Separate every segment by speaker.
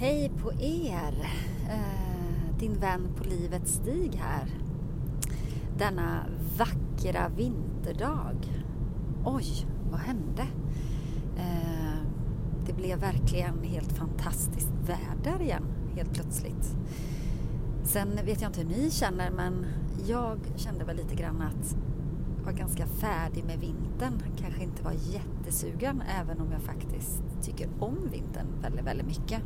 Speaker 1: Hej på er! Eh, din vän på livets stig här. Denna vackra vinterdag. Oj, vad hände? Eh, det blev verkligen helt fantastiskt väder igen, helt plötsligt. Sen vet jag inte hur ni känner, men jag kände väl lite grann att var ganska färdig med vintern. Kanske inte var jättesugen, även om jag faktiskt tycker om vintern väldigt, väldigt mycket.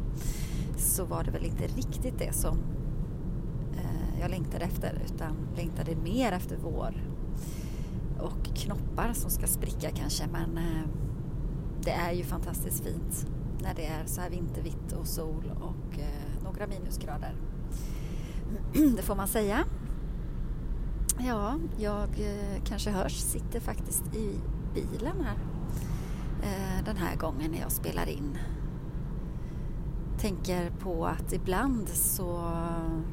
Speaker 1: Så var det väl inte riktigt det som eh, jag längtade efter, utan längtade mer efter vår och knoppar som ska spricka kanske. Men eh, det är ju fantastiskt fint när det är så här vintervitt och sol och eh, några minusgrader. Det får man säga. Ja, jag eh, kanske hörs, sitter faktiskt i bilen här eh, den här gången när jag spelar in. Tänker på att ibland så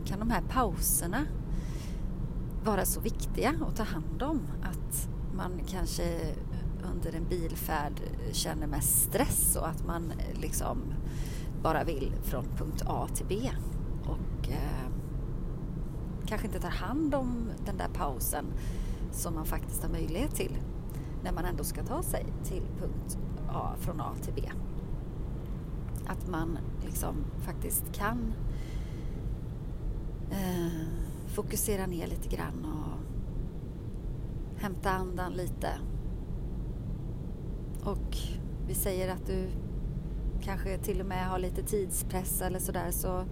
Speaker 1: kan de här pauserna vara så viktiga att ta hand om att man kanske under en bilfärd känner mest stress och att man liksom bara vill från punkt A till B. Och eh, kanske inte tar hand om den där pausen som man faktiskt har möjlighet till när man ändå ska ta sig till punkt A från A till B. Att man liksom faktiskt kan eh, fokusera ner lite grann och hämta andan lite. Och vi säger att du kanske till och med har lite tidspress eller sådär så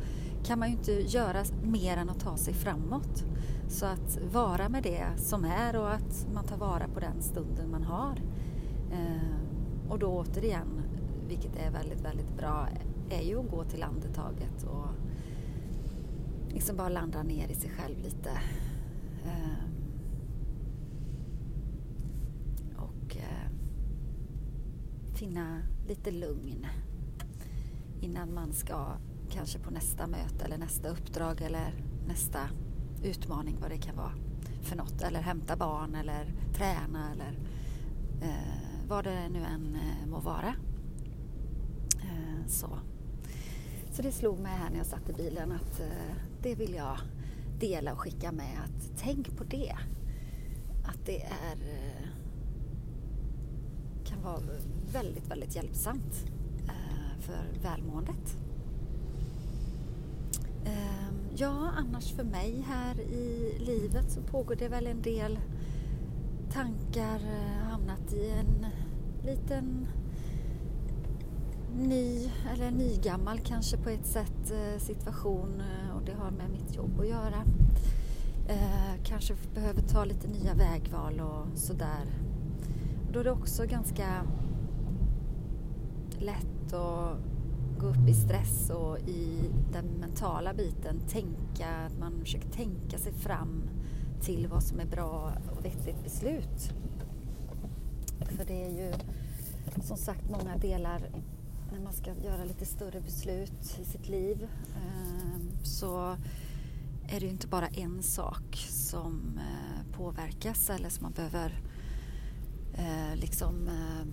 Speaker 1: kan man ju inte göra mer än att ta sig framåt. Så att vara med det som är och att man tar vara på den stunden man har. Eh, och då återigen, vilket är väldigt, väldigt bra, är ju att gå till andetaget och liksom bara landa ner i sig själv lite. Eh, och eh, finna lite lugn innan man ska kanske på nästa möte eller nästa uppdrag eller nästa utmaning vad det kan vara för något. Eller hämta barn eller träna eller eh, vad det nu än eh, må vara. Eh, så. så det slog mig här när jag satt i bilen att eh, det vill jag dela och skicka med. att Tänk på det. Att det är eh, kan vara väldigt, väldigt hjälpsamt eh, för välmåendet. Ja, annars för mig här i livet så pågår det väl en del tankar, eh, hamnat i en liten ny, eller nygammal kanske på ett sätt, eh, situation eh, och det har med mitt jobb att göra. Kanske behöver ta lite nya vägval och sådär. Då är det också ganska lätt att gå upp i stress och i den mentala biten tänka, att man försöker tänka sig fram till vad som är bra och vettigt beslut. För det är ju som sagt många delar när man ska göra lite större beslut i sitt liv ehm, så är det ju inte bara en sak som eh, påverkas eller som man behöver eh, liksom eh,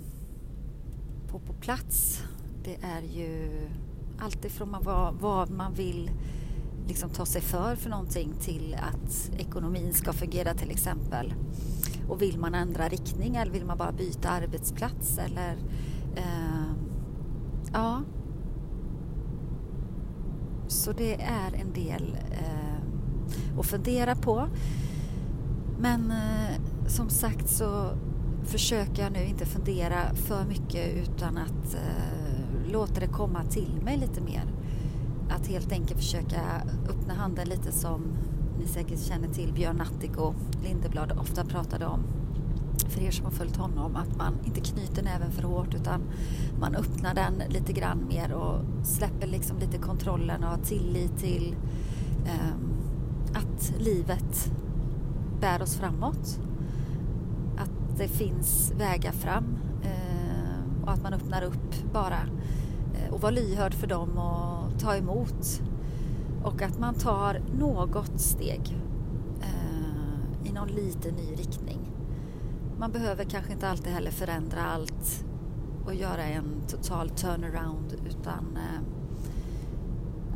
Speaker 1: få på plats det är ju alltifrån vad, vad man vill liksom ta sig för för någonting till att ekonomin ska fungera till exempel. Och vill man ändra riktning eller vill man bara byta arbetsplats eller eh, ja. Så det är en del eh, att fundera på. Men eh, som sagt så försöker jag nu inte fundera för mycket utan att eh, låta det komma till mig lite mer. Att helt enkelt försöka öppna handen lite som ni säkert känner till Björn Attic och Lindeblad ofta pratade om. För er som har följt honom, att man inte knyter näven för hårt utan man öppnar den lite grann mer och släpper liksom lite kontrollen och har tillit till um, att livet bär oss framåt. Att det finns vägar fram ehm, och att man öppnar upp bara och vara lyhörd för dem och ta emot. Och att man tar något steg eh, i någon liten ny riktning. Man behöver kanske inte alltid heller förändra allt och göra en total turnaround utan eh,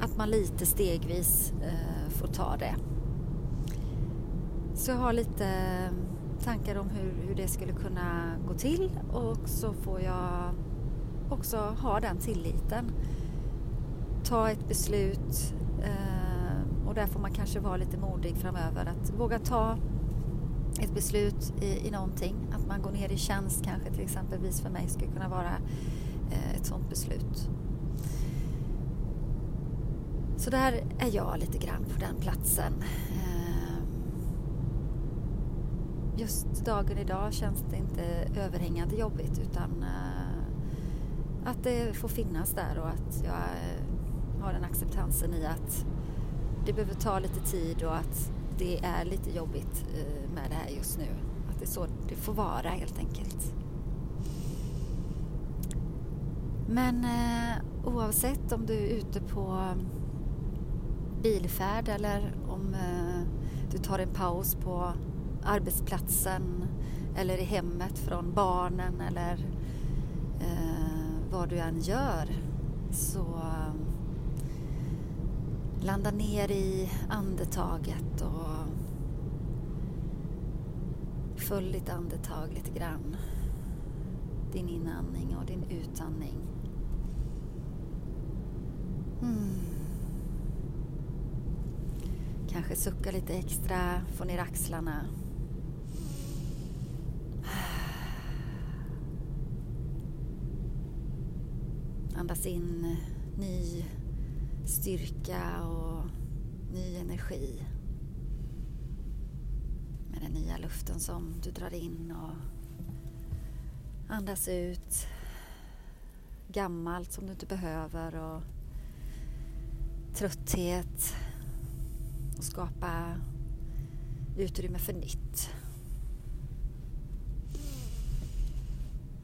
Speaker 1: att man lite stegvis eh, får ta det. Så jag har lite eh, tankar om hur, hur det skulle kunna gå till och så får jag också ha den tilliten. Ta ett beslut eh, och där får man kanske vara lite modig framöver att våga ta ett beslut i, i någonting. Att man går ner i tjänst kanske till exempelvis för mig skulle kunna vara eh, ett sådant beslut. Så där är jag lite grann på den platsen. Eh, just dagen idag känns det inte överhängande jobbigt utan att det får finnas där och att jag eh, har den acceptansen i att det behöver ta lite tid och att det är lite jobbigt eh, med det här just nu. Att det är så det får vara helt enkelt. Men eh, oavsett om du är ute på mm, bilfärd eller om eh, du tar en paus på arbetsplatsen eller i hemmet från barnen eller eh, vad du än gör så um, landa ner i andetaget och följ ditt andetag lite grann. Din inandning och din utandning. Mm. Kanske sucka lite extra, få ner axlarna. Andas in ny styrka och ny energi. Med den nya luften som du drar in och andas ut. Gammalt som du inte behöver och trötthet och skapa utrymme för nytt.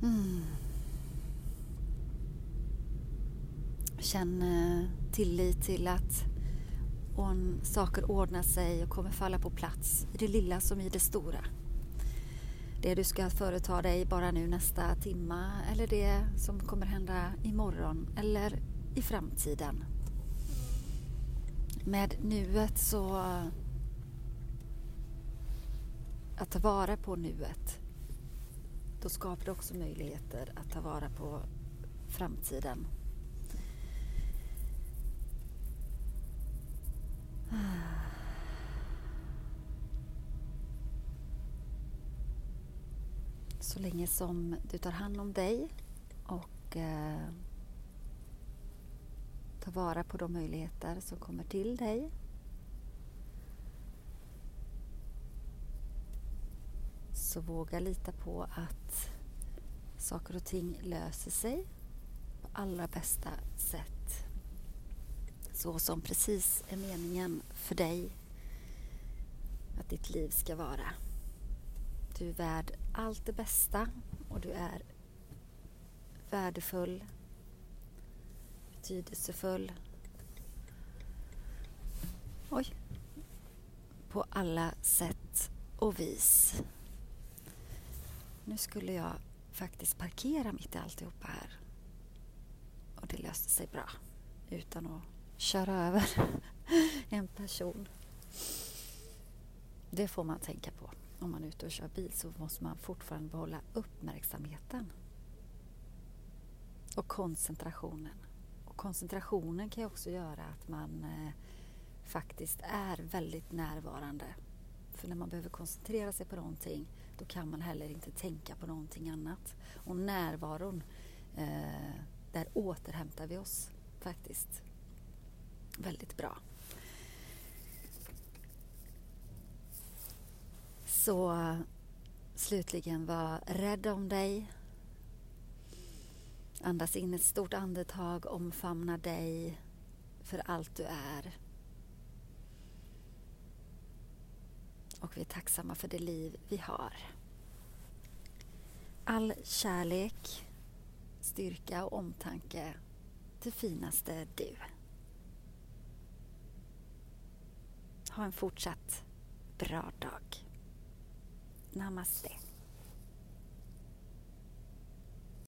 Speaker 1: Mm. Känn tillit till att saker ordnar sig och kommer falla på plats i det lilla som i det stora. Det du ska företa dig bara nu nästa timma eller det som kommer hända imorgon eller i framtiden. Med nuet så... Att ta vara på nuet, då skapar det också möjligheter att ta vara på framtiden. Så länge som du tar hand om dig och eh, tar vara på de möjligheter som kommer till dig. Så våga lita på att saker och ting löser sig på allra bästa sätt så som precis är meningen för dig att ditt liv ska vara. Du är värd allt det bästa och du är värdefull, betydelsefull. Oj. På alla sätt och vis. Nu skulle jag faktiskt parkera mitt i alltihopa här. Och det löste sig bra utan att köra över en person. Det får man tänka på. Om man är ute och kör bil så måste man fortfarande behålla uppmärksamheten. Och koncentrationen. Och koncentrationen kan ju också göra att man eh, faktiskt är väldigt närvarande. För när man behöver koncentrera sig på någonting då kan man heller inte tänka på någonting annat. Och närvaron, eh, där återhämtar vi oss faktiskt väldigt bra. Så slutligen, var rädd om dig. Andas in ett stort andetag, omfamna dig för allt du är. Och vi är tacksamma för det liv vi har. All kärlek, styrka och omtanke till finaste du. Ha en fortsatt bra dag. ナマステ